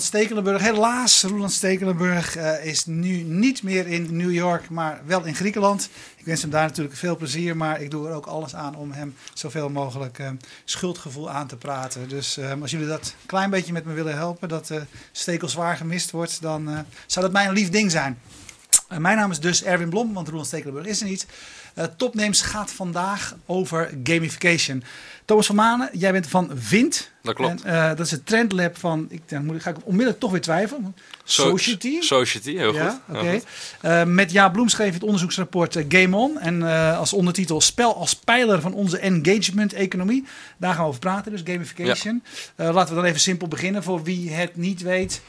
Roland Stekelenburg. Helaas, Roland Stekelenburg uh, is nu niet meer in New York, maar wel in Griekenland. Ik wens hem daar natuurlijk veel plezier, maar ik doe er ook alles aan om hem zoveel mogelijk uh, schuldgevoel aan te praten. Dus uh, als jullie dat klein beetje met me willen helpen, dat Stekel zwaar gemist wordt, dan zou dat mij een lief ding zijn. mijn naam is dus Erwin Blom, want Roland Stekelenburg is er niet. Topnames gaat vandaag over gamification. Thomas van Manen, jij bent van Vint. Dat klopt. En, uh, dat is het trendlab van, ik, dan moet, ga ik onmiddellijk toch weer twijfelen. Society. Society, heel ja, goed. Oké. Okay. Uh, met Ja Bloem schreef het onderzoeksrapport uh, Game On. En als ondertitel Spel als pijler van onze engagement-economie. Daar gaan we over praten, dus gamification. Ja. laten we dan even simpel beginnen voor wie het niet weet.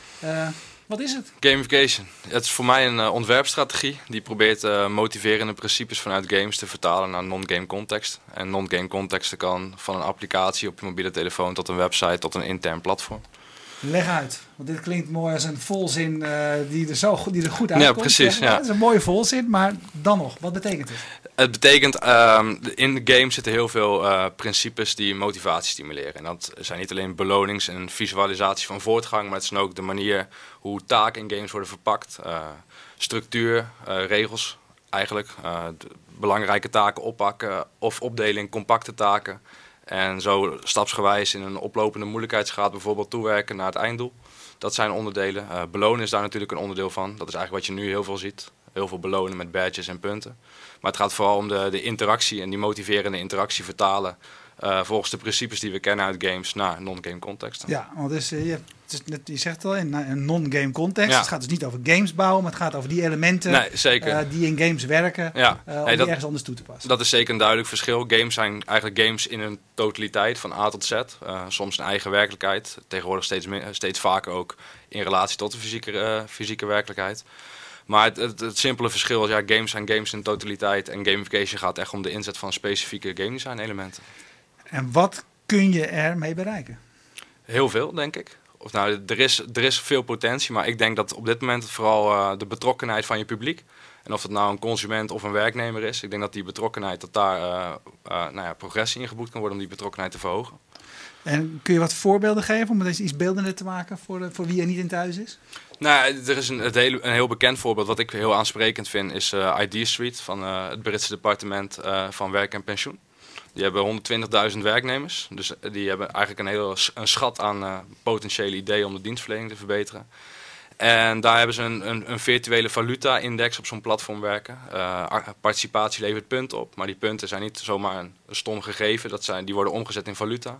Wat is het? Gamification. Het is voor mij een uh, ontwerpstrategie die probeert uh, motiverende principes vanuit games te vertalen naar non-game context. En non-game context kan van een applicatie op je mobiele telefoon tot een website tot een intern platform. Leg uit, want dit klinkt mooi als een volzin uh, die, er zo, die er goed uitkomt. Ja, precies. Ja. Dat is een mooie volzin, maar dan nog, wat betekent het? Het betekent, um, in de game zitten heel veel uh, principes die motivatie stimuleren. En dat zijn niet alleen belonings- en visualisatie van voortgang, maar het is ook de manier hoe taken in games worden verpakt. Uh, structuur, regels eigenlijk. belangrijke taken oppakken of opdelen in compacte taken. En zo stapsgewijs in een oplopende moeilijkheidsgraad bijvoorbeeld toewerken naar het einddoel. Dat zijn onderdelen. Uh, belonen is daar natuurlijk een onderdeel van. Dat is eigenlijk wat je nu heel veel ziet. Heel veel belonen met badges en punten. Maar het gaat vooral om de, de interactie en die motiverende interactie vertalen uh, volgens de principes die we kennen uit games naar non-game context. Ja, want dus, je, het is, je zegt al, in een non-game context. Ja. Het gaat dus niet over games bouwen, maar het gaat over die elementen nee, zeker. Uh, die in games werken, ja. om hey, dat, ergens anders toe te passen. Dat is zeker een duidelijk verschil. Games zijn eigenlijk games in een totaliteit, van A tot Z. soms een eigen werkelijkheid, tegenwoordig steeds, meer, steeds vaker ook in relatie tot de fysieke, fysieke werkelijkheid. Maar het, het, het, simpele verschil is, ja, games zijn games in totaliteit. En gamification gaat echt om de inzet van specifieke game design elementen. En wat kun je ermee bereiken? Heel veel, denk ik. Of nou, er is, er is veel potentie, maar ik denk dat op dit moment vooral uh, de betrokkenheid van je publiek. En of het nou een consument of een werknemer is, ik denk dat die betrokkenheid, dat daar uh, uh, nou ja, progressie in geboekt kan worden om die betrokkenheid te verhogen. En kun je wat voorbeelden geven om deze iets beeldender te maken voor, de, voor wie er niet in thuis is? Nou, er is een, het hele, een heel bekend voorbeeld wat ik heel aansprekend vind, is ID Street van het Britse departement van werk en pensioen. Die hebben 120.000 werknemers. Dus die hebben eigenlijk een hele een schat aan uh, potentiële ideeën om de dienstverlening te verbeteren. En daar hebben ze een, een, een virtuele valuta-index op zo'n platform werken. Uh, participatie levert punten op, maar die punten zijn niet zomaar een, stom gegeven. Dat zijn, die worden omgezet in valuta.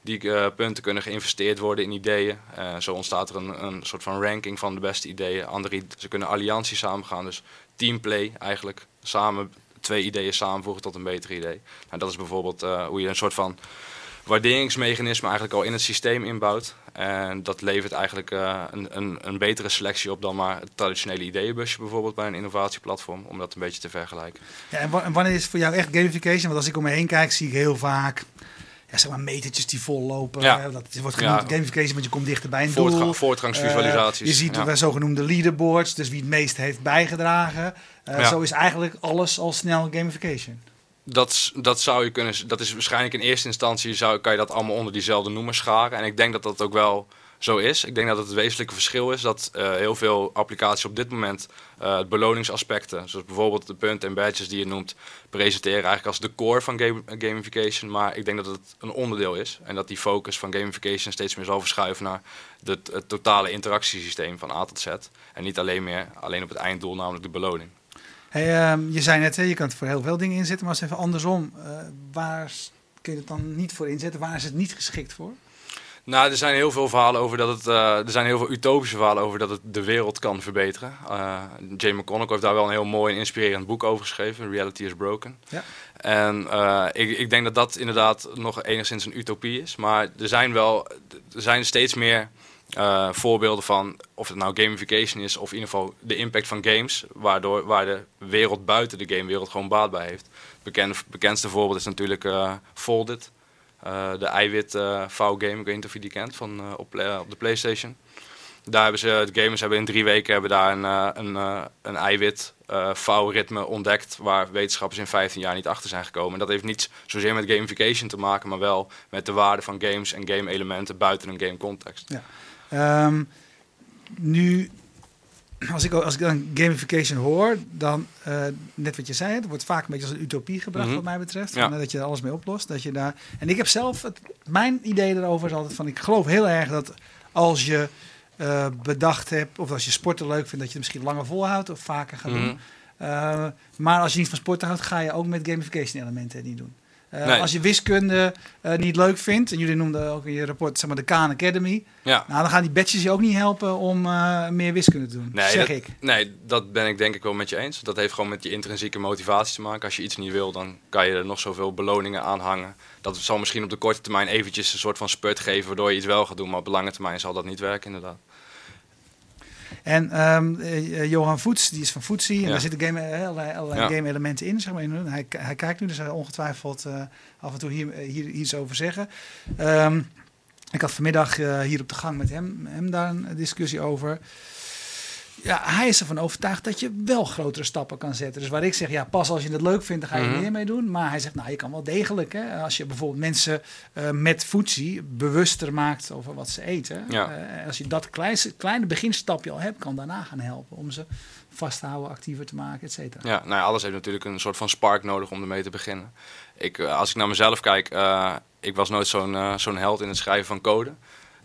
Die punten kunnen geïnvesteerd worden in ideeën. zo ontstaat er een, een soort van ranking van de beste ideeën. Andere, ze kunnen allianties samengaan, dus teamplay eigenlijk. Samen twee ideeën samenvoegen tot een beter idee. Nou, dat is bijvoorbeeld uh, hoe je een soort van waarderingsmechanisme eigenlijk al in het systeem inbouwt. En dat levert eigenlijk uh, een, een, een, betere selectie op dan maar het traditionele ideeënbusje bijvoorbeeld bij een innovatieplatform, om dat een beetje te vergelijken. Ja, en wanneer is voor jou echt gamification? Want als ik om me heen kijk, zie ik heel vaak ja, zeg maar metertjes die vol lopen. Ja. Dat wordt genoemd ja. gamification, want je komt dichter bij een Voortgang, doel. Voortgangsvisualisaties. Uh, je ziet ja. zogenoemde leaderboards, dus wie het meest heeft bijgedragen. Uh, ja. Zo is eigenlijk alles al snel gamification. Dat, dat zou je kunnen. Dat is waarschijnlijk in eerste instantie zou, kan je dat allemaal onder diezelfde noemer scharen. En ik denk dat dat ook wel zo is. Ik denk dat het, het wezenlijke verschil is dat uh, heel veel applicaties op dit moment uh, beloningsaspecten, zoals bijvoorbeeld de punten en badges die je noemt, presenteren eigenlijk als de core van game, gamification. Maar ik denk dat het een onderdeel is en dat die focus van gamification steeds meer zal verschuiven naar het totale interactiesysteem van A tot Z. En niet alleen meer alleen op het einddoel, namelijk de beloning. Hey, um, je zei net, je kan het voor heel veel dingen inzetten, maar als even andersom, waar kun je het dan niet voor inzetten? Waar is het niet geschikt voor? Nou, er zijn heel veel verhalen over dat het. Uh, er zijn heel veel utopische verhalen over dat het de wereld kan verbeteren. Uh, Jay McConnell heeft daar wel een heel mooi en inspirerend boek over geschreven. Reality is Broken. Ja. En uh, ik, ik denk dat dat inderdaad nog enigszins een utopie is. Maar er zijn wel. Er zijn steeds meer. voorbeelden van of het nou gamification is of in ieder geval de impact van games, waardoor waar de wereld buiten de gamewereld gewoon baat bij heeft. Het bekendste voorbeeld is natuurlijk Folded. Uh, de eiwit uh, V-game, ik weet niet of je die kent, van, uh, op, op de Playstation. Daar hebben ze, de gamers hebben in drie weken hebben daar een, een, een eiwit uh, vouwritme ontdekt waar wetenschappers in 15 jaar niet achter zijn gekomen. En dat heeft niet zozeer met gamification te maken, maar wel met de waarde van games en game elementen buiten een game context. Ja. Ehm, nu, als ik, als ik dan gamification hoor, dan uh, net wat je zei, het wordt vaak een beetje als een utopie gebracht, mm wat mij betreft. Ja. dat je er alles mee oplost. Dat je daar, en ik heb zelf, het, mijn idee erover is altijd van, ik geloof heel erg dat als je uh, bedacht hebt, of als je sporten leuk vindt, dat je het misschien langer volhoudt of vaker gaat mm doen. Uh, maar als je niet van sporten houdt, ga je ook met gamification elementen niet doen. Uh, Als je wiskunde uh, niet leuk vindt, en jullie noemden ook in je rapport zeg maar, de Khan Academy, ja. nou, dan gaan die badges je ook niet helpen om uh, meer wiskunde te doen, nee, zeg dat, ik. Nee, dat ben ik denk ik wel met je eens. Dat heeft gewoon met je intrinsieke motivatie te maken. Als je iets niet wil, dan kan je er nog zoveel beloningen aan hangen. Dat zal misschien op de korte termijn eventjes een soort van spurt geven, waardoor je iets wel gaat doen, maar op de lange termijn zal dat niet werken inderdaad. En um, uh, Johan Voets, die is van Footsie. En ja. daar zitten game, allerlei, allerlei ja. game elementen in. Zeg maar. hij, hij kijkt nu, dus hij ongetwijfeld uh, af en toe hier, hier, hier iets over zeggen. Um, ik had vanmiddag uh, hier op de gang met hem, hem daar een discussie over ja, hij is ervan overtuigd dat je wel grotere stappen kan zetten. Dus waar ik zeg, ja, pas als je het leuk vindt, dan ga je mm meer mee doen. Maar hij zegt, nou, je kan wel degelijk, hè, als je bijvoorbeeld mensen uh, met voedsie bewuster maakt over wat ze eten. Ja. Uh, als je dat kleine, kleine beginstapje al hebt, kan daarna gaan helpen om ze vast te houden, actiever te maken, et cetera. Ja, nou ja, alles heeft natuurlijk een soort van spark nodig om ermee te beginnen. Ik, uh, als ik naar mezelf kijk, ik was nooit zo'n zo'n held in het schrijven van code.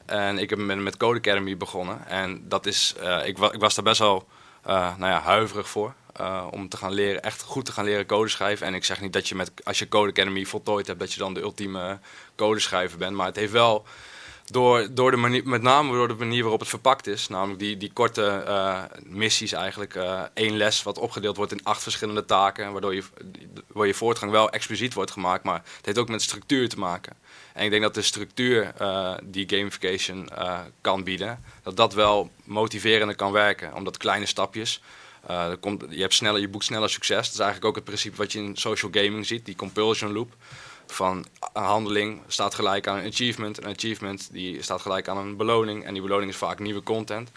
En ik heb met, Code Academy begonnen. En dat is, uh, ik, wa ik, was daar best wel uh, nou ja, huiverig voor. Uh, om te gaan leren, echt goed te gaan leren code schrijven. En ik zeg niet dat je met, als je Code Academy voltooid hebt, dat je dan de ultieme code schrijver bent. Maar het heeft wel door, door de manier, met name door de manier waarop het verpakt is. Namelijk die, die korte missies eigenlijk. Één les wat opgedeeld wordt in acht verschillende taken. Waardoor je, waar je voortgang wel expliciet wordt gemaakt. Maar het heeft ook met structuur te maken. En ik denk dat de structuur uh, die gamification kan bieden. Dat dat wel motiverender kan werken. Omdat kleine stapjes... komt, je, hebt sneller, je boekt sneller succes. Dat is eigenlijk ook het principe wat je in social gaming ziet. Die compulsion loop van een handeling staat gelijk aan een achievement. Een achievement die staat gelijk aan een beloning. En die beloning is vaak nieuwe content.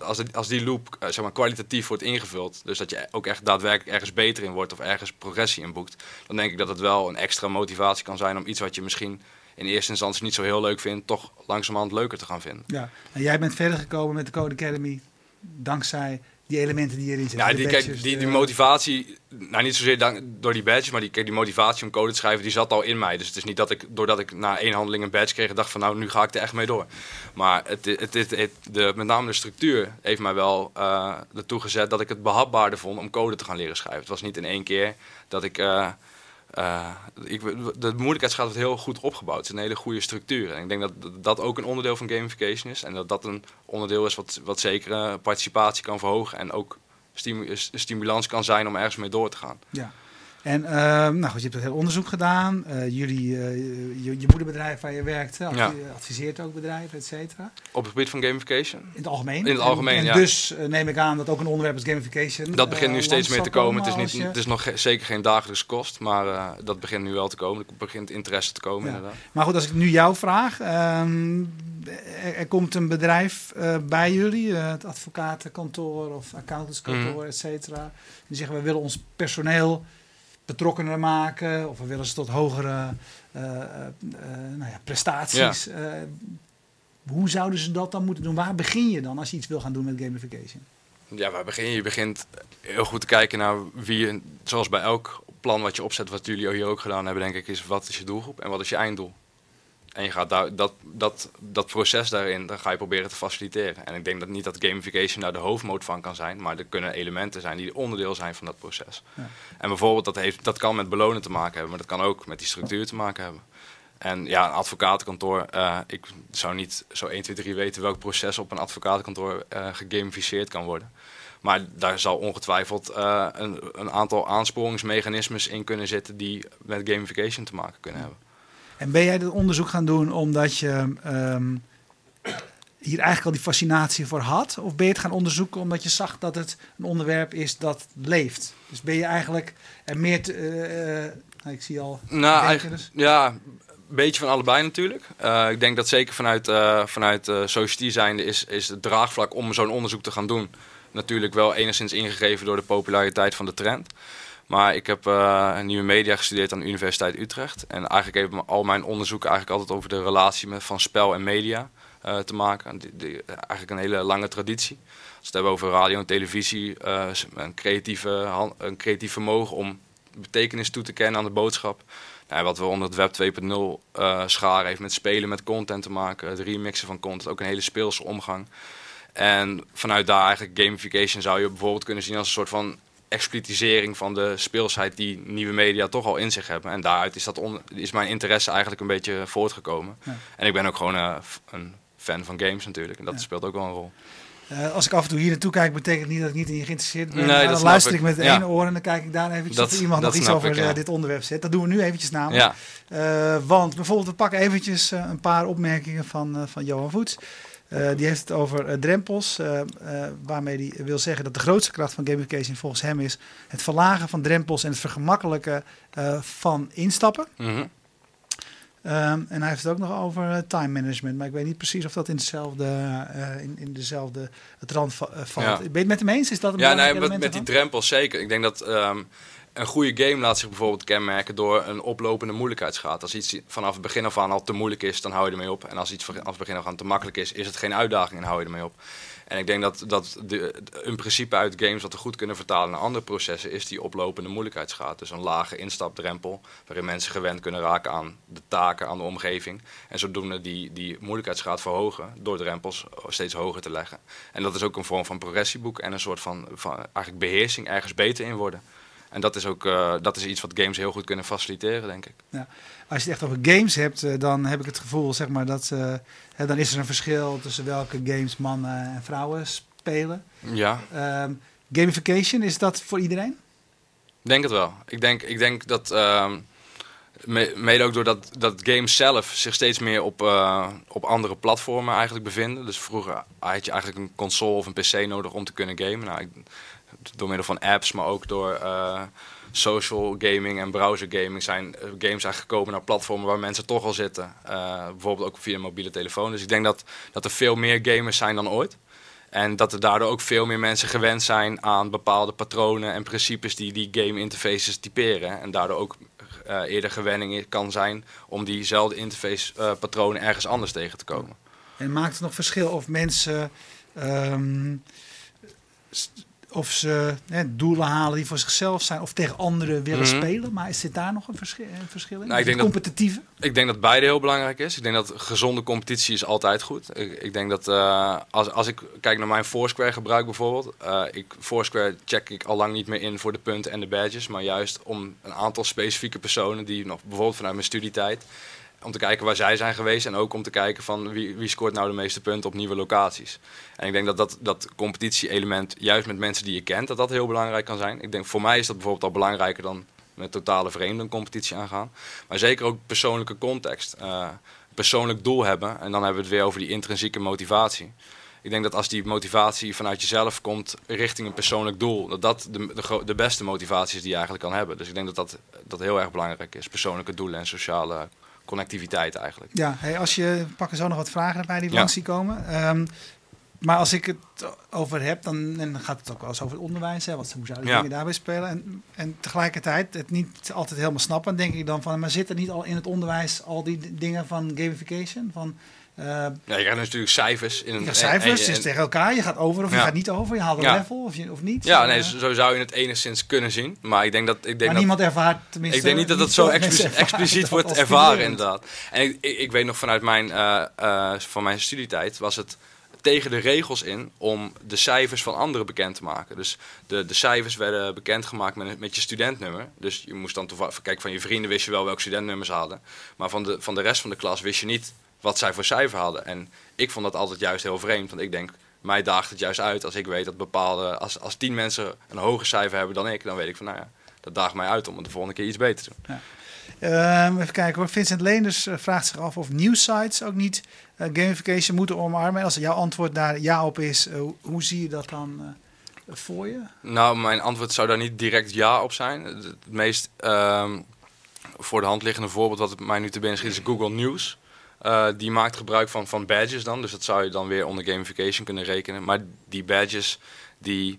Als, als die loop eh, zeg maar, kwalitatief wordt ingevuld, dus dat je ook echt daadwerkelijk ergens beter in wordt of ergens progressie in boekt, dan denk ik dat het wel een extra motivatie kan zijn om iets wat je misschien in eerste instantie niet zo heel leuk vindt, toch langzamerhand leuker te gaan vinden. Ja, en jij bent verder gekomen met de Code Academy dankzij die elementen die erin zitten. Ja, die, kijk, die, die motivatie, nou niet zozeer dank, door die badges, maar die, kijk, die motivatie om code te schrijven, die zat al in mij. Dus het is niet dat ik, doordat ik na één handeling een badge kreeg, dacht van nou, nu ga ik er echt mee door. Maar het, het, het, het de, met name de structuur heeft mij wel uh, ertoe gezet dat ik het behapbaarder vond om code te gaan leren schrijven. Het was niet in één keer dat ik... Uh, uh, ik, de moeilijkheidsgraad wordt heel goed opgebouwd. Het is een hele goede structuur. En ik denk dat dat ook een onderdeel van gamification is. En dat dat een onderdeel is wat, wat zeker participatie kan verhogen. En ook stimu stimulans kan zijn om ergens mee door te gaan. Ja. En uh, nou goed, je hebt heel onderzoek gedaan. Uh, jullie, uh, je, je, moederbedrijf waar je werkt, adviseert ook bedrijven, et cetera. Op het gebied van gamification? In het algemeen. In het algemeen, en, ja. Dus neem ik aan dat ook een onderwerp als gamification. Dat begint nu steeds meer te komen. Het is, niet, het is nog ge zeker geen dagelijkse kost, maar dat begint nu wel te komen. Er begint interesse te komen, ja. inderdaad. Maar goed, als ik nu jou vraag. Um, er, er, komt een bedrijf bij jullie, het advocatenkantoor of accountantskantoor, mm. et cetera. Die zeggen, we willen ons personeel betrokkener maken of we willen ze tot hogere uh, uh, nou ja, prestaties. Ja. hoe zouden ze dat dan moeten doen? Waar begin je dan als je iets wil gaan doen met gamification? Ja, waar begin je? Je begint heel goed te kijken naar wie je, zoals bij elk plan wat je opzet, wat jullie hier ook gedaan hebben, denk ik, is wat is je doelgroep en wat is je einddoel? En je gaat daar, dat, dat, dat proces daarin, dan ga je proberen te faciliteren. En ik denk dat niet dat gamification daar de hoofdmoot van kan zijn, maar er kunnen elementen zijn die onderdeel zijn van dat proces. Ja. En bijvoorbeeld, dat, heeft, dat kan met belonen te maken hebben, maar dat kan ook met die structuur te maken hebben. En ja, een advocatenkantoor, uh, ik zou niet zo 1, 2, 3 weten welk proces op een advocatenkantoor uh, gegamificeerd kan worden. Maar daar zal ongetwijfeld uh, een, een aantal aansporingsmechanismes in kunnen zitten die met gamification te maken kunnen hebben. En ben jij dit onderzoek gaan doen omdat je um, hier eigenlijk al die fascinatie voor had? Of ben je het gaan onderzoeken omdat je zag dat het een onderwerp is dat leeft? Dus ben je eigenlijk er meer te, uh, ik zie al. Nou, eigenlijk, ja, een beetje van allebei natuurlijk. Uh, ik denk dat zeker vanuit, uh, vanuit uh, society zijnde is, is het draagvlak om zo'n onderzoek te gaan doen natuurlijk wel enigszins ingegeven door de populariteit van de trend. Maar ik heb uh, nieuwe media gestudeerd aan de Universiteit Utrecht. En eigenlijk heeft al mijn onderzoek eigenlijk altijd over de relatie van spel en media uh, te maken. Eigenlijk een hele lange traditie. Als we het hebben over radio en televisie, uh, een, creatieve, een creatief vermogen om betekenis toe te kennen aan de boodschap. Nou, wat we onder het Web 2.0 uh, scharen heeft met spelen met content te maken, het remixen van content, ook een hele speelse omgang. En vanuit daar eigenlijk gamification zou je bijvoorbeeld kunnen zien als een soort van explitisering van de speelsheid die nieuwe media toch al in zich hebben. En daaruit is, dat is mijn interesse eigenlijk een beetje voortgekomen. Ja. En ik ben ook gewoon uh, een fan van games natuurlijk. En dat ja. speelt ook wel een rol. Uh, als ik af en toe hier naartoe kijk, betekent niet dat ik niet in je geïnteresseerd ben. Nee, dan luister ik, ik met één ja. oor en dan kijk ik daar eventjes dat, of iemand nog iets over ik, ja. dit onderwerp zet. Dat doen we nu eventjes namelijk. Ja. Uh, want bijvoorbeeld, we pakken eventjes een paar opmerkingen van, van Johan Voets. Uh, die heeft het over uh, drempels, uh, waarmee hij wil zeggen dat de grootste kracht van gamification volgens hem is het verlagen van drempels en het vergemakkelijken van instappen. -hmm. um, en hij heeft het ook nog over time management, maar ik weet niet precies of dat in dezelfde, in, in dezelfde trant valt. Ja. Ben je het met hem eens? Is dat een ja, nee, met, met die drempels zeker. Ik denk dat um, een goede game laat zich bijvoorbeeld kenmerken door een oplopende moeilijkheidsgraad. Als iets vanaf het begin af aan al te moeilijk is, dan hou je ermee op. En als iets vanaf het begin af aan te makkelijk is, is het geen uitdaging en hou je ermee op. En ik denk dat, dat de, een principe uit games wat we goed kunnen vertalen naar andere processen is die oplopende moeilijkheidsgraad. Dus een lage instapdrempel waarin mensen gewend kunnen raken aan de taken, aan de omgeving. En zodoende die, die moeilijkheidsgraad verhogen door drempels steeds hoger te leggen. En dat is ook een vorm van progressieboek en een soort van, van eigenlijk beheersing ergens beter in worden. En dat is ook uh, dat is iets wat games heel goed kunnen faciliteren, denk ik. Ja. Als je het echt over games hebt, uh, dan heb ik het gevoel zeg maar, dat uh, hè, dan is er een verschil tussen welke games mannen en vrouwen spelen. Ja. Um, gamification, is dat voor iedereen? Ik denk het wel. Ik denk, ik denk dat. Um, Mede ook doordat dat games zelf zich steeds meer op, uh, op andere platformen eigenlijk bevinden. Dus vroeger had je eigenlijk een console of een pc nodig om te kunnen gamen. Nou, ik, door middel van apps, maar ook door uh, social gaming en browser gaming zijn games eigenlijk gekomen naar platformen waar mensen toch al zitten. Uh, bijvoorbeeld ook via mobiele telefoon. Dus ik denk dat, dat er veel meer gamers zijn dan ooit. En dat er daardoor ook veel meer mensen gewend zijn aan bepaalde patronen en principes die die game interfaces typeren. En daardoor ook eerder gewenning kan zijn om diezelfde interface patronen ergens anders tegen te komen. En maakt het nog verschil of mensen um, of ze hè, doelen halen die voor zichzelf zijn of tegen anderen willen mm -hmm. spelen. Maar is zit daar nog een verschil, een verschil in? Nou, ik denk competitieve? Dat, ik denk dat beide heel belangrijk is. Ik denk dat gezonde competitie is altijd goed. Ik, ik denk dat uh, als, als ik kijk naar mijn Foursquare gebruik bijvoorbeeld. Uh, ik, Foursquare check ik al lang niet meer in voor de punten en de badges. Maar juist om een aantal specifieke personen die nog bijvoorbeeld vanuit mijn studietijd om te kijken waar zij zijn geweest en ook om te kijken van wie, wie scoort nou de meeste punten op nieuwe locaties. En ik denk dat dat, dat competitie-element, juist met mensen die je kent, dat dat heel belangrijk kan zijn. Ik denk voor mij is dat bijvoorbeeld al belangrijker dan met totale vreemden een competitie aangaan. Maar zeker ook persoonlijke context, uh, persoonlijk doel hebben. En dan hebben we het weer over die intrinsieke motivatie. Ik denk dat als die motivatie vanuit jezelf komt richting een persoonlijk doel, dat dat de, de, de beste motivatie is die je eigenlijk kan hebben. Dus ik denk dat dat, dat heel erg belangrijk is, persoonlijke doelen en sociale connectiviteit eigenlijk. Ja, hey, als je pakken zo nog wat vragen erbij die ja. langs zien komen. Um, maar als ik het over heb, dan, dan gaat het ook wel eens over het onderwijs. Hè, wat hoe zouden ja. dingen daarbij spelen? En, en tegelijkertijd het niet altijd helemaal snappen. denk ik dan van, maar zit er niet al in het onderwijs al die dingen van gamification? Van, ja, je krijgt natuurlijk cijfers. In een, je cijfers, en, en, tegen elkaar. Je gaat over of je gaat niet over. Je haalt een ja. level of, je, of niet. Ja, nee, zo zou je het enigszins kunnen zien. Maar ik denk dat... Ik denk maar dat, niemand ervaart tenminste... Ik denk niet dat dat zo expliciet, expliciet wordt ervaren inderdaad. En ik, ik, ik, weet nog vanuit mijn, uh, uh, van mijn studietijd was het tegen de regels in om de cijfers van anderen bekend te maken. Dus de, de cijfers werden bekendgemaakt met, met je studentnummer. Dus je moest dan toevallig... Kijk, van je vrienden wist je wel welke studentnummers ze hadden. Maar van de, van de rest van de klas wist je niet wat zij voor cijfer hadden. En ik vond dat altijd juist heel vreemd. Want ik denk, mij daagt het juist uit als ik weet dat bepaalde... Als, als tien mensen een hoger cijfer hebben dan ik, dan weet ik van, nou ja, dat daagt mij uit om het de volgende keer iets beter te doen. Ja. Uh, even kijken hoor. Vincent Leenders uh, vraagt zich af of nieuwsites ook niet uh, gamification moeten omarmen. En als jouw antwoord daar ja op is, uh, hoe zie je dat dan voor je? Nou, mijn antwoord zou daar niet direct ja op zijn. Het meest ehm, voor de hand liggende voorbeeld wat mij nu te binnen schiet is Google News. Eh, die maakt gebruik van, van badges dan. Dus dat zou je dan weer onder gamification kunnen rekenen. Maar die badges, die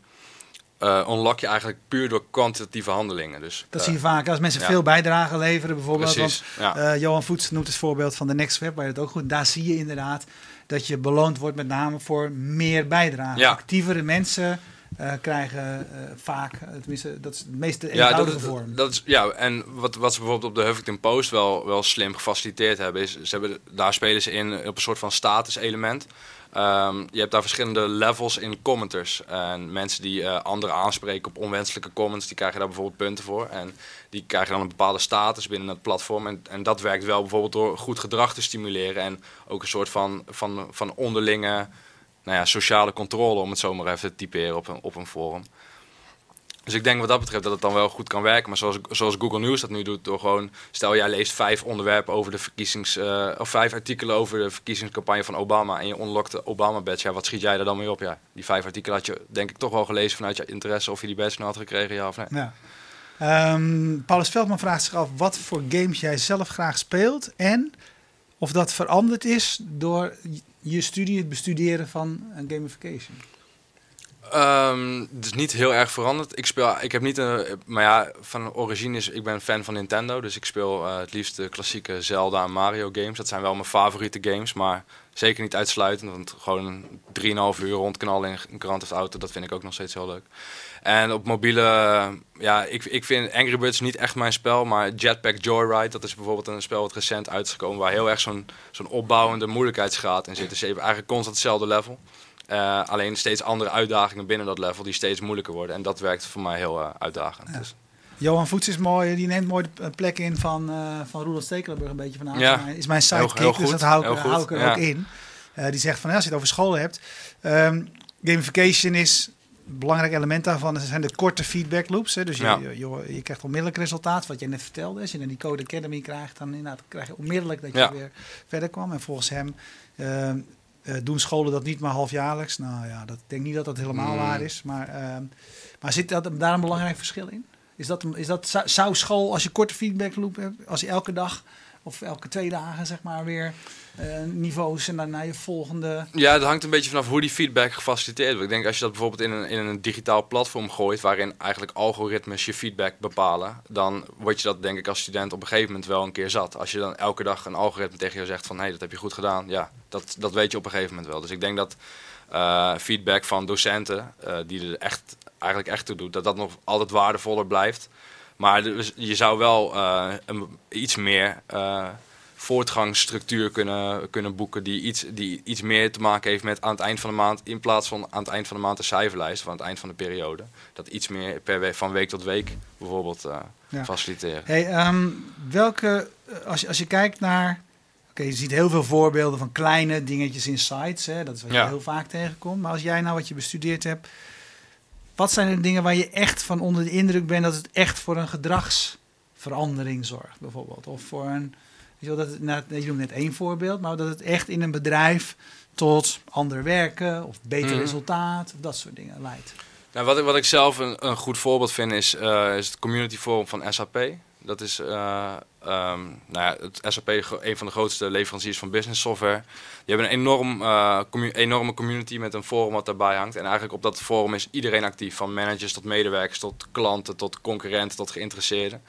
uh, unlock je eigenlijk puur door kwantitatieve handelingen. Dus, dat zie je vaak als mensen veel bijdragen leveren. Bijvoorbeeld, Precies, want, ja. Johan Voets noemt het voorbeeld van de Next Web, waar je het ook goed. Daar zie je inderdaad dat je beloond wordt met name voor meer bijdrage. Ja. Actievere mensen uh, krijgen uh, vaak, tenminste, dat is het meest eenvoudige ja, dat, vorm. Dat is, ja, en wat, wat ze bijvoorbeeld op de Huffington Post wel, wel slim gefaciliteerd hebben, is ze hebben, daar spelen ze in op een soort van status element. Um, je hebt daar verschillende levels in commenters. En mensen die uh, anderen aanspreken op onwenselijke comments, die krijgen daar bijvoorbeeld punten voor. En die krijgen dan een bepaalde status binnen het platform. En, en dat werkt wel bijvoorbeeld door goed gedrag te stimuleren. En ook een soort van, van, van onderlinge nou ja, sociale controle, om het zo maar even te typeren op een, op een forum. Dus ik denk wat dat betreft dat het dan wel goed kan werken. Maar zoals, zoals Google News dat nu doet, door gewoon, stel jij leest vijf onderwerpen over de verkiezings, uh, of vijf artikelen over de verkiezingscampagne van Obama en je unlockt de Obama badge, ja, wat schiet jij er dan mee op? Ja, die vijf artikelen had je denk ik toch wel gelezen vanuit je interesse of je die badge nou had gekregen, ja of nee. Ja. Um, Paulus Veldman vraagt zich af wat voor games jij zelf graag speelt en of dat veranderd is door je studie, het bestuderen van gamification. Um, het is niet heel erg veranderd. Ik speel, ik heb niet een, maar ja, van origine is, ik ben fan van Nintendo, dus ik speel uh, het liefst de klassieke Zelda en Mario games. Dat zijn wel mijn favoriete games, maar zeker niet uitsluitend, want gewoon 3,5 uur rondknallen in een Grand Theft Auto, dat vind ik ook nog steeds heel leuk. En op mobiele, ja, ik, ik vind Angry Birds niet echt mijn spel, maar Jetpack Joyride, dat is bijvoorbeeld een spel wat recent uit is gekomen, waar heel erg zo'n zo'n opbouwende moeilijkheidsgraad in zit. Dus je hebt eigenlijk constant hetzelfde level. Uh, alleen steeds andere uitdagingen binnen dat level die steeds moeilijker worden. En dat werkt voor mij heel uh, uitdagend. Ja. Dus. Johan Voets is mooi, die neemt mooi de plek in van, uh, van Roland Stekelenburg een beetje vanavond. Ja. Is mijn sidekick, heel, heel dus dat hou, ik, hou ik er ja. ook in. die zegt van, als je het over school hebt, um, gamification is belangrijk element daarvan. Zijn de korte feedback loops. Hè. Dus je, Ja. je, je, je krijgt onmiddellijk resultaat, wat je net vertelde. Als je dan die Code Academy krijgt, dan inderdaad krijg je onmiddellijk dat je Ja. weer verder kwam. En volgens hem... Uh, uh, doen scholen dat niet maar halfjaarlijks? Nou ja, dat, ik denk niet dat dat helemaal Mm. waar is. Maar, uh, maar zit dat, daar een belangrijk verschil in? Is dat, is dat, zou- zou school, als je korte feedback loop hebt, als je elke dag of elke twee dagen zeg maar weer uh, niveaus en naar je volgende... Ja, het hangt een beetje vanaf hoe die feedback gefaciliteerd wordt. Ik denk als je dat bijvoorbeeld in een, in een digitaal platform gooit, waarin eigenlijk algoritmes je feedback bepalen, dan word je dat denk ik als student op een gegeven moment wel een keer zat. Als je dan elke dag een algoritme tegen jou zegt van hé, hey, dat heb je goed gedaan, ja, dat, dat weet je op een gegeven moment wel. Dus ik denk dat eh, feedback van docenten, eh, die er echt, eigenlijk echt toe doet, dat dat nog altijd waardevoller blijft. Maar dus je zou wel eh, een, iets meer eh, voortgangsstructuur kunnen, kunnen boeken die iets, die iets meer te maken heeft met aan het eind van de maand, in plaats van aan het eind van de maand de cijferlijst of aan het eind van de periode. Dat iets meer per week, van week tot week bijvoorbeeld eh, Ja. faciliteren. Hey, ehm, welke, als je, als je kijkt naar... Oké, je ziet heel veel voorbeelden van kleine dingetjes in sites. Hè? Dat is wat je heel vaak tegenkomt. Maar als jij nou wat je bestudeerd hebt... Wat zijn de dingen waar je echt van onder de indruk bent... dat het echt voor een gedragsverandering zorgt, bijvoorbeeld? Of voor een... Je, dat het, nou, je noemt net één voorbeeld... maar dat het echt in een bedrijf tot ander werken... of beter Mhm. resultaat, dat soort dingen leidt. Nou, wat, ik, wat ik zelf een, een goed voorbeeld vind is, eh, is het community forum van SAP. Dat is eh, ehm, nou ja, het SAP, een van de grootste leveranciers van business software. Die hebben een enorm, eh, enorme community met een forum wat daarbij hangt. En eigenlijk op dat forum is iedereen actief. Van managers tot medewerkers, tot klanten, tot concurrenten, tot geïnteresseerden.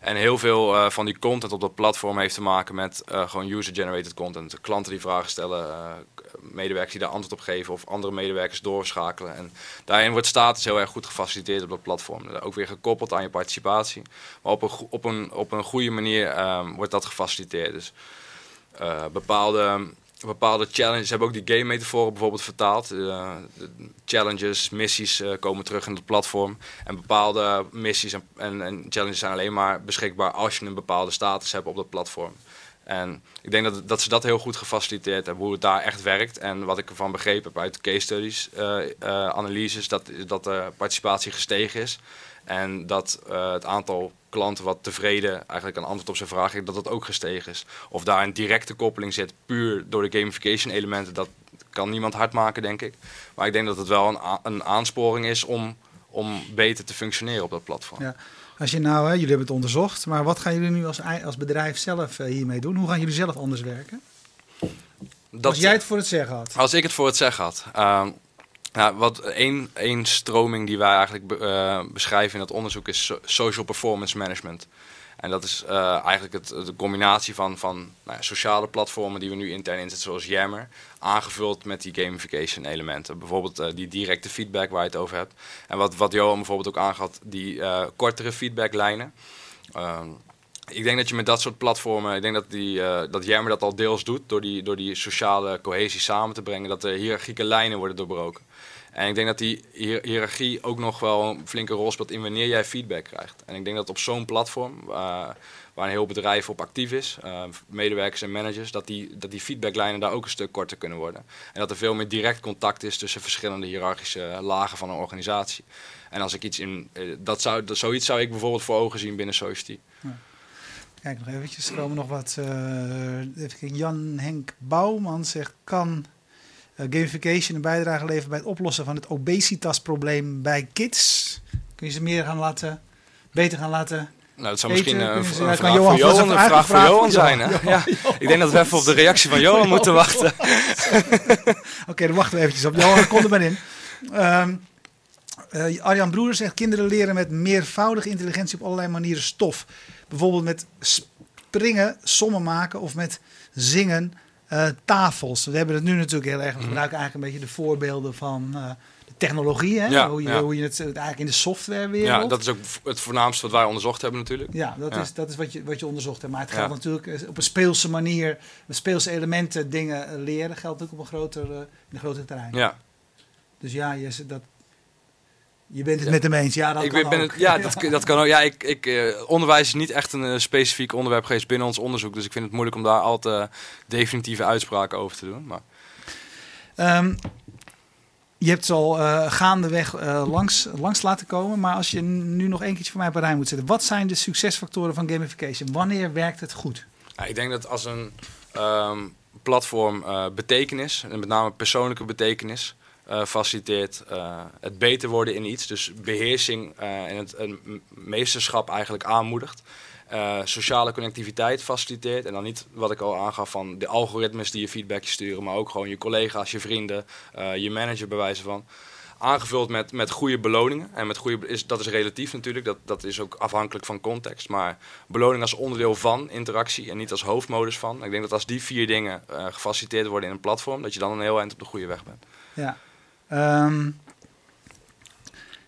En heel veel eh, van die content op dat platform heeft te maken met eh, gewoon user-generated content. Klanten die vragen stellen, eh, medewerkers die daar antwoord op geven of andere medewerkers doorschakelen. En daarin wordt status heel erg goed gefaciliteerd op dat platform. Ook weer gekoppeld aan je participatie. Maar op een, op een, op een goede manier ehm, wordt dat gefaciliteerd. Dus bepaalde, bepaalde challenges ze hebben ook die game metaforen bijvoorbeeld vertaald. De challenges, missies eh, komen terug in het platform. En bepaalde missies en, en, en challenges zijn alleen maar beschikbaar als je een bepaalde status hebt op dat platform. En ik denk dat, dat ze dat heel goed gefaciliteerd hebben, hoe het daar echt werkt. En wat ik ervan begrepen heb uit case studies, eh, analyses, dat, dat de participatie gestegen is. En dat eh, het aantal klanten wat tevreden eigenlijk een antwoord op zijn vraag heeft, dat dat ook gestegen is. Of daar een directe koppeling zit, puur door de gamification elementen, dat kan niemand hard maken, denk ik. Maar ik denk dat het wel een, een aansporing is om, om beter te functioneren op dat platform. Ja. Als je nou, hè, jullie hebben het onderzocht, maar wat gaan jullie nu als, als bedrijf zelf eh, hiermee doen? Hoe gaan jullie zelf anders werken? dat, Als jij het voor het zeggen had. Als ik het voor het zeggen had. Ehm, nou, wat één, één stroming die wij eigenlijk eh, beschrijven in dat onderzoek is so- social performance management. En dat is eh, eigenlijk het, de combinatie van, van nou sociale platformen die we nu intern inzetten, zoals Yammer, aangevuld met die gamification elementen. Bijvoorbeeld eh, die directe feedback waar je het over hebt. En wat, wat Johan bijvoorbeeld ook aangaf, die kortere feedbacklijnen. Ehm, ik denk dat je met dat soort platformen, ik denk dat, die, dat Yammer dat al deels doet door die, door die sociale cohesie samen te brengen, dat de hiërarchieke lijnen worden doorbroken. En ik denk dat die hiërarchie ook nog wel een flinke rol speelt in wanneer jij feedback krijgt. En ik denk dat op zo'n platform, eh, waar een heel bedrijf op actief is, eh, medewerkers en managers, dat die, dat die feedbacklijnen daar ook een stuk korter kunnen worden. En dat er veel meer direct contact is tussen verschillende hiërarchische lagen van een organisatie. En als ik iets in, eh, dat zou, dat, zoiets zou ik bijvoorbeeld voor ogen zien binnen Society. Kijk nog eventjes, er komen nog wat. even Jan Henk Bouwman zegt: kan gamification een bijdrage leveren bij het oplossen van het obesitasprobleem bij kids? Kun je ze meer gaan laten, beter gaan laten? Nou, dat zou Eten, misschien eh, een, ze- een vraag Johan voor Johan, even een vraag voor uitvragen Johan van zijn. Johan. Hè? Ja, ik denk dat we even op de reactie van Johan moeten wachten. Oké, dan wachten we eventjes op. Johan, kom er maar in. Ehm, eh, Arjan Broeder zegt: kinderen leren met meervoudige intelligentie op allerlei manieren stof. Bijvoorbeeld met springen, sommen maken of met zingen eh, tafels. We hebben het nu natuurlijk heel erg. We gebruiken eigenlijk een beetje de voorbeelden van eh, de technologie. Hè? Mhm. Ja, hoe, je, ja. hoe je het eh, eigenlijk in de softwarewereld. Ja, dat is ook het voornaamste wat wij onderzocht hebben natuurlijk. Ja, dat, Ja. Is, dat is wat je, wat je onderzocht hebt. Maar het geldt natuurlijk eh, op een speelse manier, met speelse elementen dingen eh, leren, geldt ook op een groter, eh, in een groter terrein. Ja, Dus ja, je, dat, je bent het met hem eens. Ja, dat ik kan ben, ben het, ja dat, dat kan ook. Ja, ik, ik, eh, onderwijs is niet echt een eh, specifiek onderwerp geweest binnen ons onderzoek. Dus ik vind het moeilijk om daar al te definitieve uitspraken over te doen. Maar Ehm, je hebt het al eh, gaandeweg langs, langs laten komen. Maar als je nu nog één keertje voor mij op een rij moet zetten. Wat zijn de succesfactoren van gamification? Wanneer werkt het goed? Ja, ik denk dat als een ehm, platform betekenis, en met name persoonlijke betekenis, eh, faciliteert, eh, het beter worden in iets, dus beheersing eh, en het een m- meesterschap eigenlijk aanmoedigt, eh, sociale connectiviteit faciliteert en dan niet wat ik al aangaf van de algoritmes die je feedbackje sturen, maar ook gewoon je collega's, je vrienden, eh, je manager bij wijze van. Aangevuld met, met goede beloningen. En met goede, is, dat is relatief natuurlijk, dat, dat is ook afhankelijk van context. Maar beloning als onderdeel van interactie en niet als hoofdmodus van. Ik denk dat als die vier dingen eh, gefaciliteerd worden in een platform, dat je dan een heel eind op de goede weg bent. Ja. Ehm,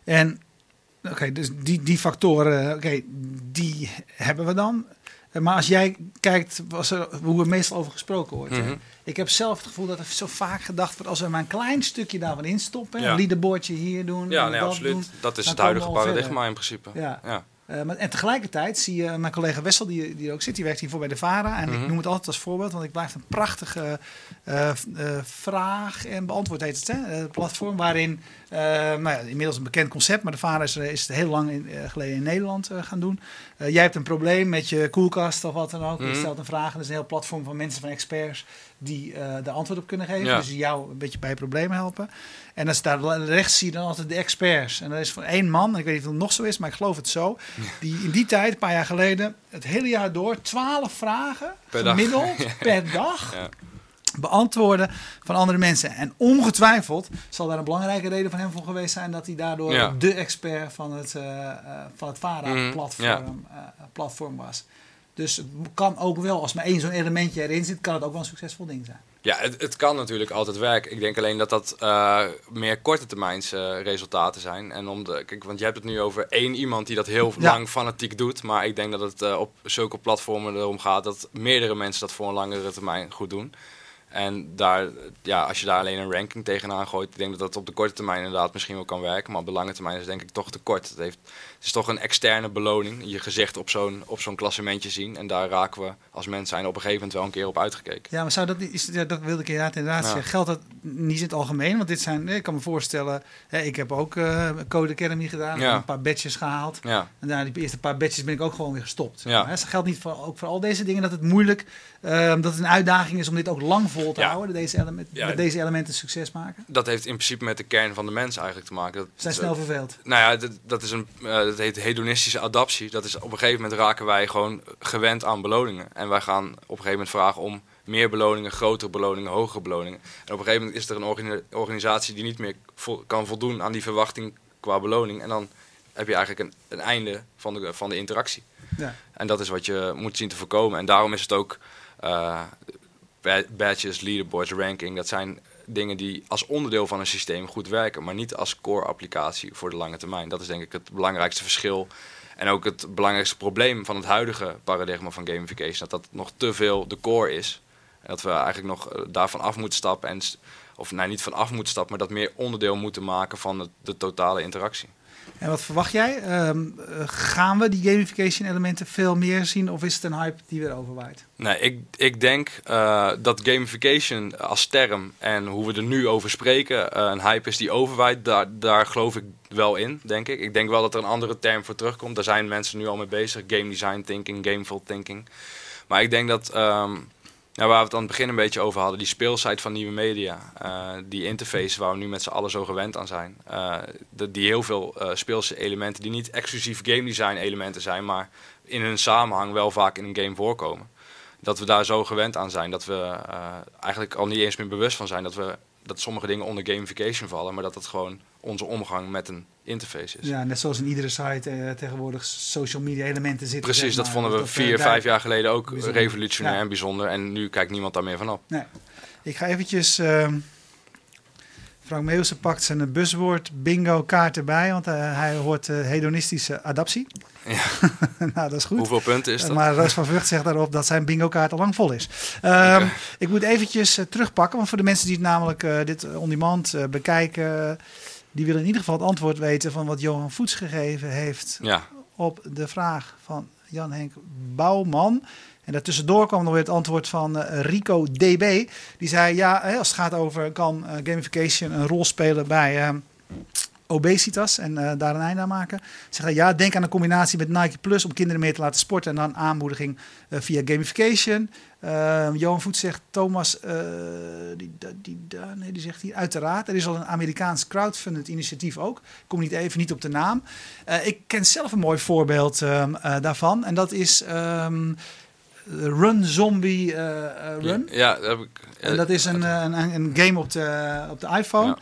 en oké, dus die, die factoren, oké, die hebben we dan. Maar als jij kijkt was er, hoe er meestal over gesproken wordt. Mhm. Ik heb zelf het gevoel dat er zo vaak gedacht wordt... als we maar een klein stukje daarvan instoppen... Ja. een leaderboardje hier doen... Ja, nee, dat absoluut. doen, dat is het huidige paradigma in principe. Ja. Ja. Eh, maar, en tegelijkertijd zie je mijn collega Wessel, die, die er ook zit, die werkt hiervoor bij de VARA. En ik Mhm. noem het altijd als voorbeeld, want ik blijf een prachtige eh, eh, vraag en beantwoord heet het, hè? platform. Waarin, eh, nou ja, inmiddels een bekend concept, maar de VARA is, is het heel lang in, eh, geleden in Nederland eh, gaan doen. Eh, jij hebt een probleem met je koelkast of wat dan ook. Je Mhm. stelt een vraag en er is een heel platform van mensen, van experts, die eh de antwoord op kunnen geven. Ja. Dus die jou een beetje bij je probleem helpen. En dan staat rechts zie je dan altijd de experts. En dat is van één man, ik weet niet of het nog zo is, maar ik geloof het zo. Die in die tijd, een paar jaar geleden, het hele jaar door twaalf vragen Per dag. gemiddeld per dag Ja. Beantwoorden van andere mensen. En ongetwijfeld zal daar een belangrijke reden van hem voor geweest zijn dat hij daardoor Ja. de expert van het, eh, van het VARA-platform eh, platform was. Dus het kan ook wel, als maar één zo'n elementje erin zit, kan het ook wel een succesvol ding zijn. Ja, het, het kan natuurlijk altijd werken. Ik denk alleen dat dat meer korte termijns resultaten zijn. En om de, kijk, want je hebt het nu over één iemand die dat heel Ja. lang fanatiek doet. Maar ik denk dat het op zulke platformen erom gaat dat meerdere mensen dat voor een langere termijn goed doen. En daar, ja, als je daar alleen een ranking tegenaan gooit, ik denk dat dat op de korte termijn inderdaad misschien wel kan werken. Maar op de lange termijn is het denk ik toch te kort. Het, heeft, het is toch een externe beloning. Je gezicht op zo'n op zo'n klassementje zien. En daar raken we als mens zijn op een gegeven moment wel een keer op uitgekeken. Ja, maar zou dat niet, is, ja, dat wilde ik inderdaad, inderdaad Ja. zeggen. Geldt dat niet in het algemeen? Want dit zijn, ik kan me voorstellen, hè, ik heb ook eh, Code Academy gedaan, Ja. een paar badges gehaald. Ja. En na die eerste paar badges ben ik ook gewoon weer gestopt. zeg Ja. maar. Hè, dat geldt niet voor, ook voor al deze dingen dat het moeilijk, eh, dat het een uitdaging is om dit ook lang vol te Ja. houden, deze element, Ja. met deze elementen succes maken. Dat heeft in principe met de kern van de mens eigenlijk te maken. Dat, Ze zijn snel verveeld. Nou ja, dat, dat, is een, eh, dat heet hedonistische adaptie. Dat is op een gegeven moment raken wij gewoon gewend aan beloningen. En wij gaan op een gegeven moment vragen om meer beloningen, grotere beloningen, hogere beloningen. En op een gegeven moment is er een organi- organisatie die niet meer vo- kan voldoen aan die verwachting qua beloning. En dan heb je eigenlijk een, een einde van de, van de interactie. Ja. En dat is wat je moet zien te voorkomen. En daarom is het ook eh, badges, leaderboards, ranking. Dat zijn dingen die als onderdeel van een systeem goed werken, maar niet als core applicatie voor de lange termijn. Dat is denk ik het belangrijkste verschil. En ook het belangrijkste probleem van het huidige paradigma van gamification. Dat dat nog te veel de core is. En dat we eigenlijk nog eh, daarvan af moeten stappen. En, of nee, niet van af moeten stappen, maar dat meer onderdeel moeten maken van de totale interactie. En wat verwacht jij? Ehm, eh, gaan we die gamification elementen veel meer zien of is het een hype die weer overwaait? Nee, ik, ik denk eh, dat gamification als term en hoe we er nu over spreken eh, een hype is die overwaait. Daar, daar geloof ik wel in, denk ik. Ik denk wel dat er een andere term voor terugkomt. Daar zijn mensen nu al mee bezig. Game design thinking, gameful thinking. Maar ik denk dat, ehm, nou, waar we het aan het begin een beetje over hadden, die speelsite van nieuwe media, eh, die interface waar we nu met z'n allen zo gewend aan zijn, de- die heel veel eh, speelse elementen, die niet exclusief game design elementen zijn, maar in hun samenhang wel vaak in een game voorkomen dat we daar zo gewend aan zijn dat we eh, eigenlijk al niet eens meer bewust van zijn dat we dat sommige dingen onder gamification vallen, maar dat het gewoon onze omgang met een interface is. Ja, net zoals in iedere site eh, tegenwoordig social media elementen zitten. Precies, zeg dat vonden we eh, vier, vijf jaar geleden ook Bijzonder. revolutionair Ja. en bijzonder. En nu kijkt niemand daar meer van op. Nee. Ik ga eventjes... ehm, Frank Meeuwse pakt zijn buswoord bingo kaart erbij, want eh, hij hoort eh, hedonistische adaptie. Ja. nou, dat is goed. Hoeveel punten is Eh, dat? Maar Roos van Vught zegt daarop dat zijn bingo kaart al lang vol is. Ehm. Ik moet eventjes terugpakken, want voor de mensen die het namelijk dit on-demand eh, bekijken, die willen in ieder geval het antwoord weten van wat Johan Voets gegeven heeft Ja, op de vraag van Jan-Henk Bouwman. En daartussendoor kwam nog weer het antwoord van eh, Rico DB. Die zei, ja, als het gaat over kan eh, gamification een rol spelen bij eh, obesitas en daar een einde aan maken. Hij, ja, denk aan een combinatie met Nike Plus om kinderen meer te laten sporten en dan aanmoediging via gamification. Eh, Johan Voet zegt, Thomas, die, die, nee, die zegt hier, uiteraard. Er is al een Amerikaans crowdfunded initiatief ook. Ik kom niet even niet op de naam. Ik ken zelf een mooi voorbeeld ehm, eh, daarvan. En dat is ehm, Run Zombie eh, eh, Run. Ja, dat heb ik. En dat is een, eh, een, een, game op de, op de iPhone.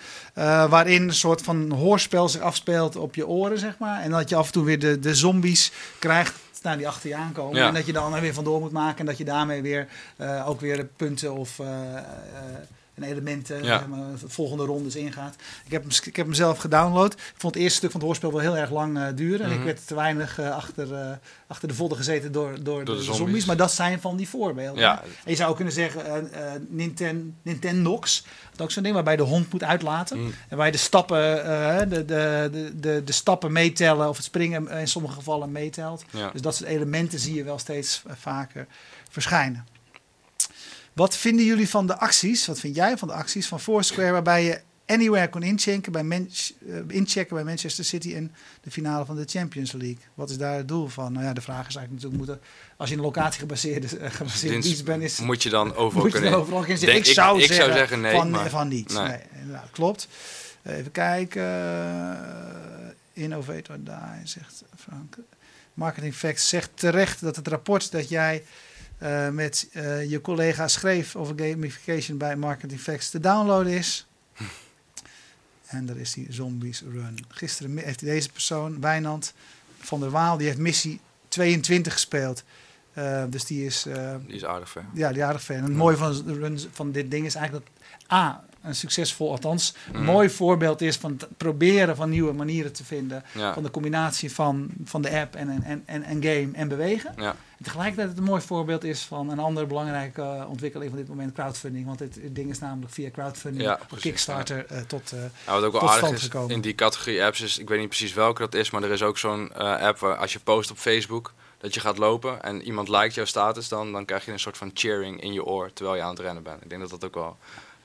waarin een soort van hoorspel zich afspeelt op je oren, zeg maar. En dat je af en toe weer de, de zombies krijgt nou, die achter je aankomen. Ja. En dat je dan er weer vandoor moet maken. En dat je daarmee weer ook weer punten of eh, een elementen Ja. zeg maar, volgende rondes ingaat. Ik heb, hem, ik heb hem zelf gedownload. Ik vond het eerste stuk van het hoorspel wel heel erg lang eh, duren. En ik Mhm. werd te weinig eh, achter, eh, achter de vodden gezeten door, door, de, de zombies. zombies. Maar dat zijn van die voorbeelden. Ja. En je zou ook kunnen zeggen, eh eh, Ninten, Nintendox. Dat is ook zo'n ding waarbij de hond moet uitlaten. Mm. En waar je de stappen, eh, de, de, de, de, de stappen meetellen of het springen in sommige gevallen meetelt. Ja. Dus dat soort elementen zie je wel steeds eh, vaker verschijnen. Wat vinden jullie van de acties? Wat vind jij van de acties van Foursquare waarbij je anywhere kon inchecken bij, Man- eh, inchecken bij Manchester City in de finale van de Champions League? Wat is daar het doel van? Nou ja, de vraag is eigenlijk natuurlijk, moeten, als je een locatie gebaseerd, eh, gebaseerd Dienst iets bent, is, moet je dan overal moet je kunnen. overal kunnen zeggen. Denk- ik, zou, ik zeggen, zou zeggen nee, van, maar- van niet. nee. Nee. inderdaad, klopt. Even kijken. Innovator Die, zegt Frank. Marketing Facts zegt terecht dat het rapport dat jij eh, met eh, je collega schreef over gamification bij Marketing Facts te downloaden is. En daar is die Zombies Run. Gisteren heeft deze persoon, Wijnand van der Waal, die heeft missie 22 gespeeld. Eh, dus die is, Die is aardig ver. ja, die aardig fan. En het mooie van, de run van dit ding is eigenlijk dat A, een succesvol, althans, Mm. mooi voorbeeld is van het proberen van nieuwe manieren te vinden. Ja. Van de combinatie van, van de app en, en, en, en game en bewegen. Ja. En tegelijkertijd het een mooi voorbeeld is van een andere belangrijke eh, ontwikkeling van dit moment, crowdfunding. Want dit, ding is namelijk via crowdfunding, Ja, precies, Kickstarter, eh, tot... Nou, wat ook wel tot aardig is gekomen. in die categorie apps is, ik weet niet precies welke dat is, maar er is ook zo'n app waar als je post op Facebook dat je gaat lopen en iemand liked jouw status, dan, dan krijg je een soort van cheering in je oor terwijl je aan het rennen bent. Ik denk dat dat ook wel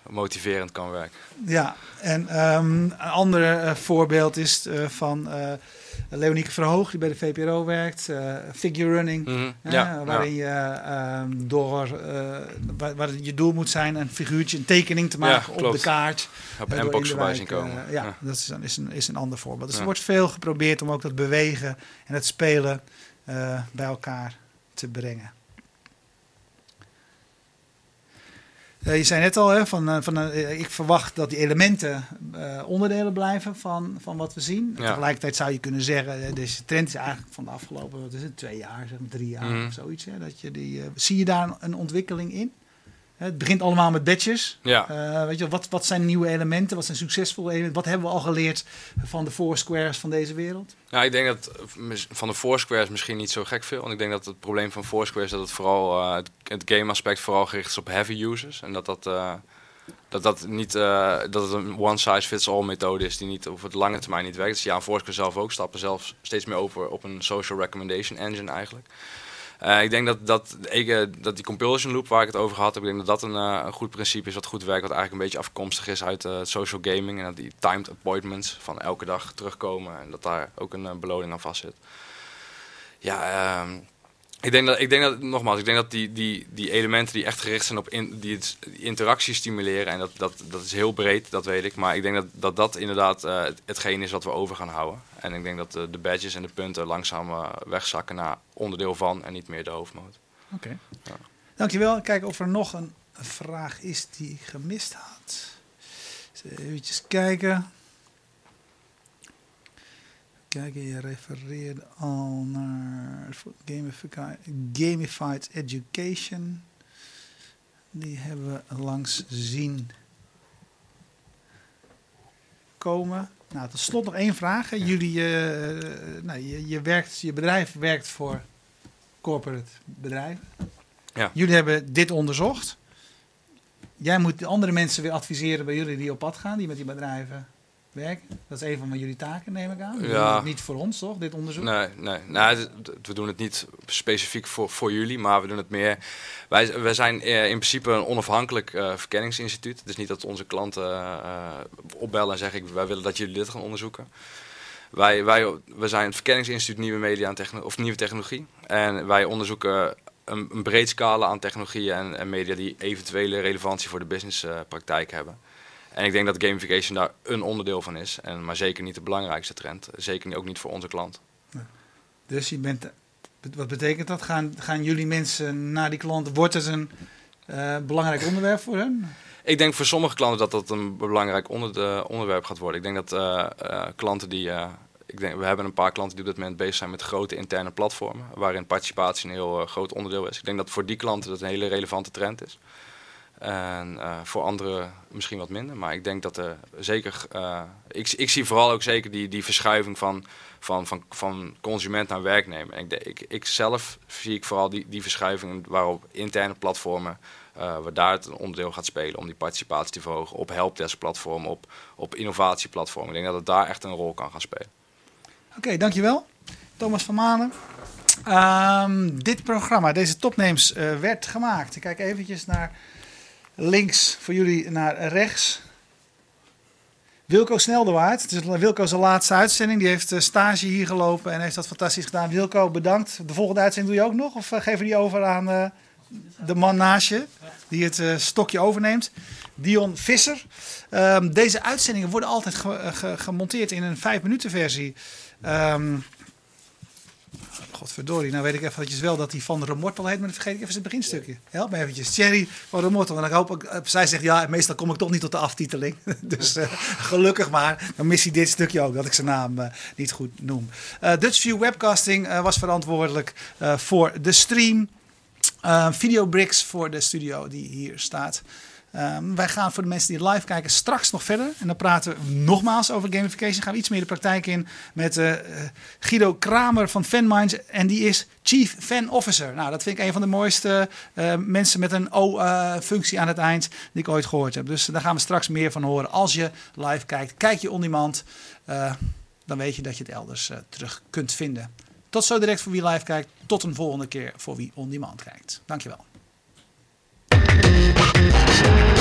motiverend kan werken. Ja, en ehm, een ander voorbeeld is van Leonieke Verhoog, die bij de VPRO werkt. eh, figure running. Mhm. Ja, waarin je ehm, door eh, waar, waar je doel moet zijn een figuurtje, een tekening te maken op de kaart. Op eh, door Mbox in de voorbij wijk, zien komen. eh, ja, dat is een, is, een, is een ander voorbeeld. Dus er wordt veel geprobeerd om ook dat bewegen en het spelen eh, bij elkaar te brengen. Uh, je zei net al, hè, van, uh, van, uh, ik verwacht dat die elementen onderdelen blijven van, van wat we zien. Ja. Tegelijkertijd zou je kunnen zeggen, deze trend is eigenlijk van de afgelopen wat is het, twee jaar, zeg maar, drie jaar mm. of zoiets. Hè, dat je die, zie je daar een ontwikkeling in? Het begint allemaal met badges. Ja. Uh, weet je, wat, wat zijn nieuwe elementen? Wat zijn succesvolle elementen? Wat hebben we al geleerd van de Foursquares van deze wereld? Nou, ik denk dat van de Foursquares misschien niet zo gek veel. Want ik denk dat het probleem van Foursquare is dat het vooral uh, het, het game aspect vooral gericht is op heavy users. En dat dat, uh, dat, dat, niet, dat het een one size fits all methode is die niet op het lange termijn niet werkt. Dus ja, Foursquare zelf ook stappen zelf steeds meer over op een social recommendation engine eigenlijk. Uh, ik denk dat, dat, ik, dat die compulsion loop waar ik het over had, ik denk dat dat een, uh, een, goed principe is wat goed werkt, wat eigenlijk een beetje afkomstig is uit social gaming en dat die timed appointments van elke dag terugkomen en dat daar ook een beloning aan vast zit. Ja, ehm, ik denk dat, ik denk dat, nogmaals, ik denk dat die, die, die elementen die echt gericht zijn op in, die, het, interactie stimuleren, en dat, dat, dat is heel breed, dat weet ik, maar ik denk dat dat, dat inderdaad uh, hetgeen is wat we over gaan houden. En ik denk dat de, de badges en de punten langzaam uh, wegzakken naar onderdeel van en niet meer de hoofdmoot. Oké. Okay. Ja. Dankjewel. Kijk of er nog een vraag is die gemist had. Even kijken. Kijken, je refereerde al naar gamified education. Die hebben we langs zien komen. Nou, tot slot nog één vraag. Jullie, uh, nou, je, je, werkt, je bedrijf werkt voor corporate bedrijven. Ja. Jullie hebben dit onderzocht. Jij moet andere mensen weer adviseren bij jullie die op pad gaan, die met die bedrijven werken. Dat is een van jullie taken, neem ik aan. Ja. Niet voor ons, toch, dit onderzoek? Nee, nee. Nou, we doen het niet specifiek voor, voor jullie, maar we doen het meer... Wij, wij zijn eh, in principe een onafhankelijk uh, verkenningsinstituut. Is niet dat onze klanten uh, opbellen en zeggen... wij willen dat jullie dit gaan onderzoeken. Wij, wij, we zijn het verkenningsinstituut Nieuwe Media en techno of Nieuwe Technologie. En wij onderzoeken een, een breed scala aan technologieën en, en, media... die eventuele relevantie voor de businesspraktijk hebben. En ik denk dat gamification daar een onderdeel van is. En, maar zeker niet de belangrijkste trend. Zeker ook niet voor onze klant. Dus je bent, wat betekent dat? Gaan, gaan jullie mensen naar die klanten? Wordt het een uh, belangrijk onderwerp voor hen? Ik denk voor sommige klanten dat dat een belangrijk onder, onderwerp gaat worden. Ik denk dat uh, uh, klanten die. ik denk, we hebben een paar klanten die op dit moment bezig zijn met grote interne platformen. Waarin participatie een heel groot onderdeel is. Ik denk dat voor die klanten dat een hele relevante trend is. En uh, voor anderen misschien wat minder. Maar ik denk dat er zeker. Uh, ik, ik zie vooral ook zeker die, die verschuiving van, van, van, van consument naar werknemer. Ik, ik, ik zelf zie ik vooral die, die verschuiving waarop interne platformen. Waar daar het onderdeel gaat spelen om die participatie te verhogen. Op helpdesk-platformen, op, op innovatieplatformen. Ik denk dat het daar echt een rol kan gaan spelen. Oké, dankjewel. Thomas van Manen. Um, dit programma, deze topnames, werd gemaakt. Ik kijk eventjes naar links voor jullie naar rechts. Wilco Sneldewaard. Het is Wilco's laatste uitzending. Die heeft eh, stage hier gelopen en heeft dat fantastisch gedaan. Wilco, bedankt. De volgende uitzending doe je ook nog? Of uh, geven we die over aan uh, de man naast je, die het stokje overneemt? Dion Visser. Um, deze uitzendingen worden altijd ge ge gemonteerd in een 5 minuten versie. Um, Godverdorie, nou weet ik eventjes wel dat die van Remortel heet, maar dan vergeet ik even het beginstukje. Help me eventjes. Thierry van Remortel. En dan hoop ik, eh, zij zegt ja, meestal kom ik toch niet tot de aftiteling. dus uh, gelukkig maar, dan mis hij dit stukje ook, dat ik zijn naam uh, niet goed noem. Uh, Dutchview Webcasting was verantwoordelijk voor de stream. Videobricks voor de studio die hier staat. Um, wij gaan voor de mensen die live kijken straks nog verder. En dan praten we nogmaals over gamification. Gaan we iets meer de praktijk in met uh, Guido Kramer van FanMinds. En die is Chief Fan Officer. Nou, dat vind ik een van de mooiste uh, mensen met een O-functie aan het eind die ik ooit gehoord heb. Dus daar gaan we straks meer van horen. Als je live kijkt, kijk je on demand. dan weet je dat je het elders terug kunt vinden. Tot zo direct voor wie live kijkt. Tot een volgende keer voor wie on demand kijkt. Dankjewel. Thank you.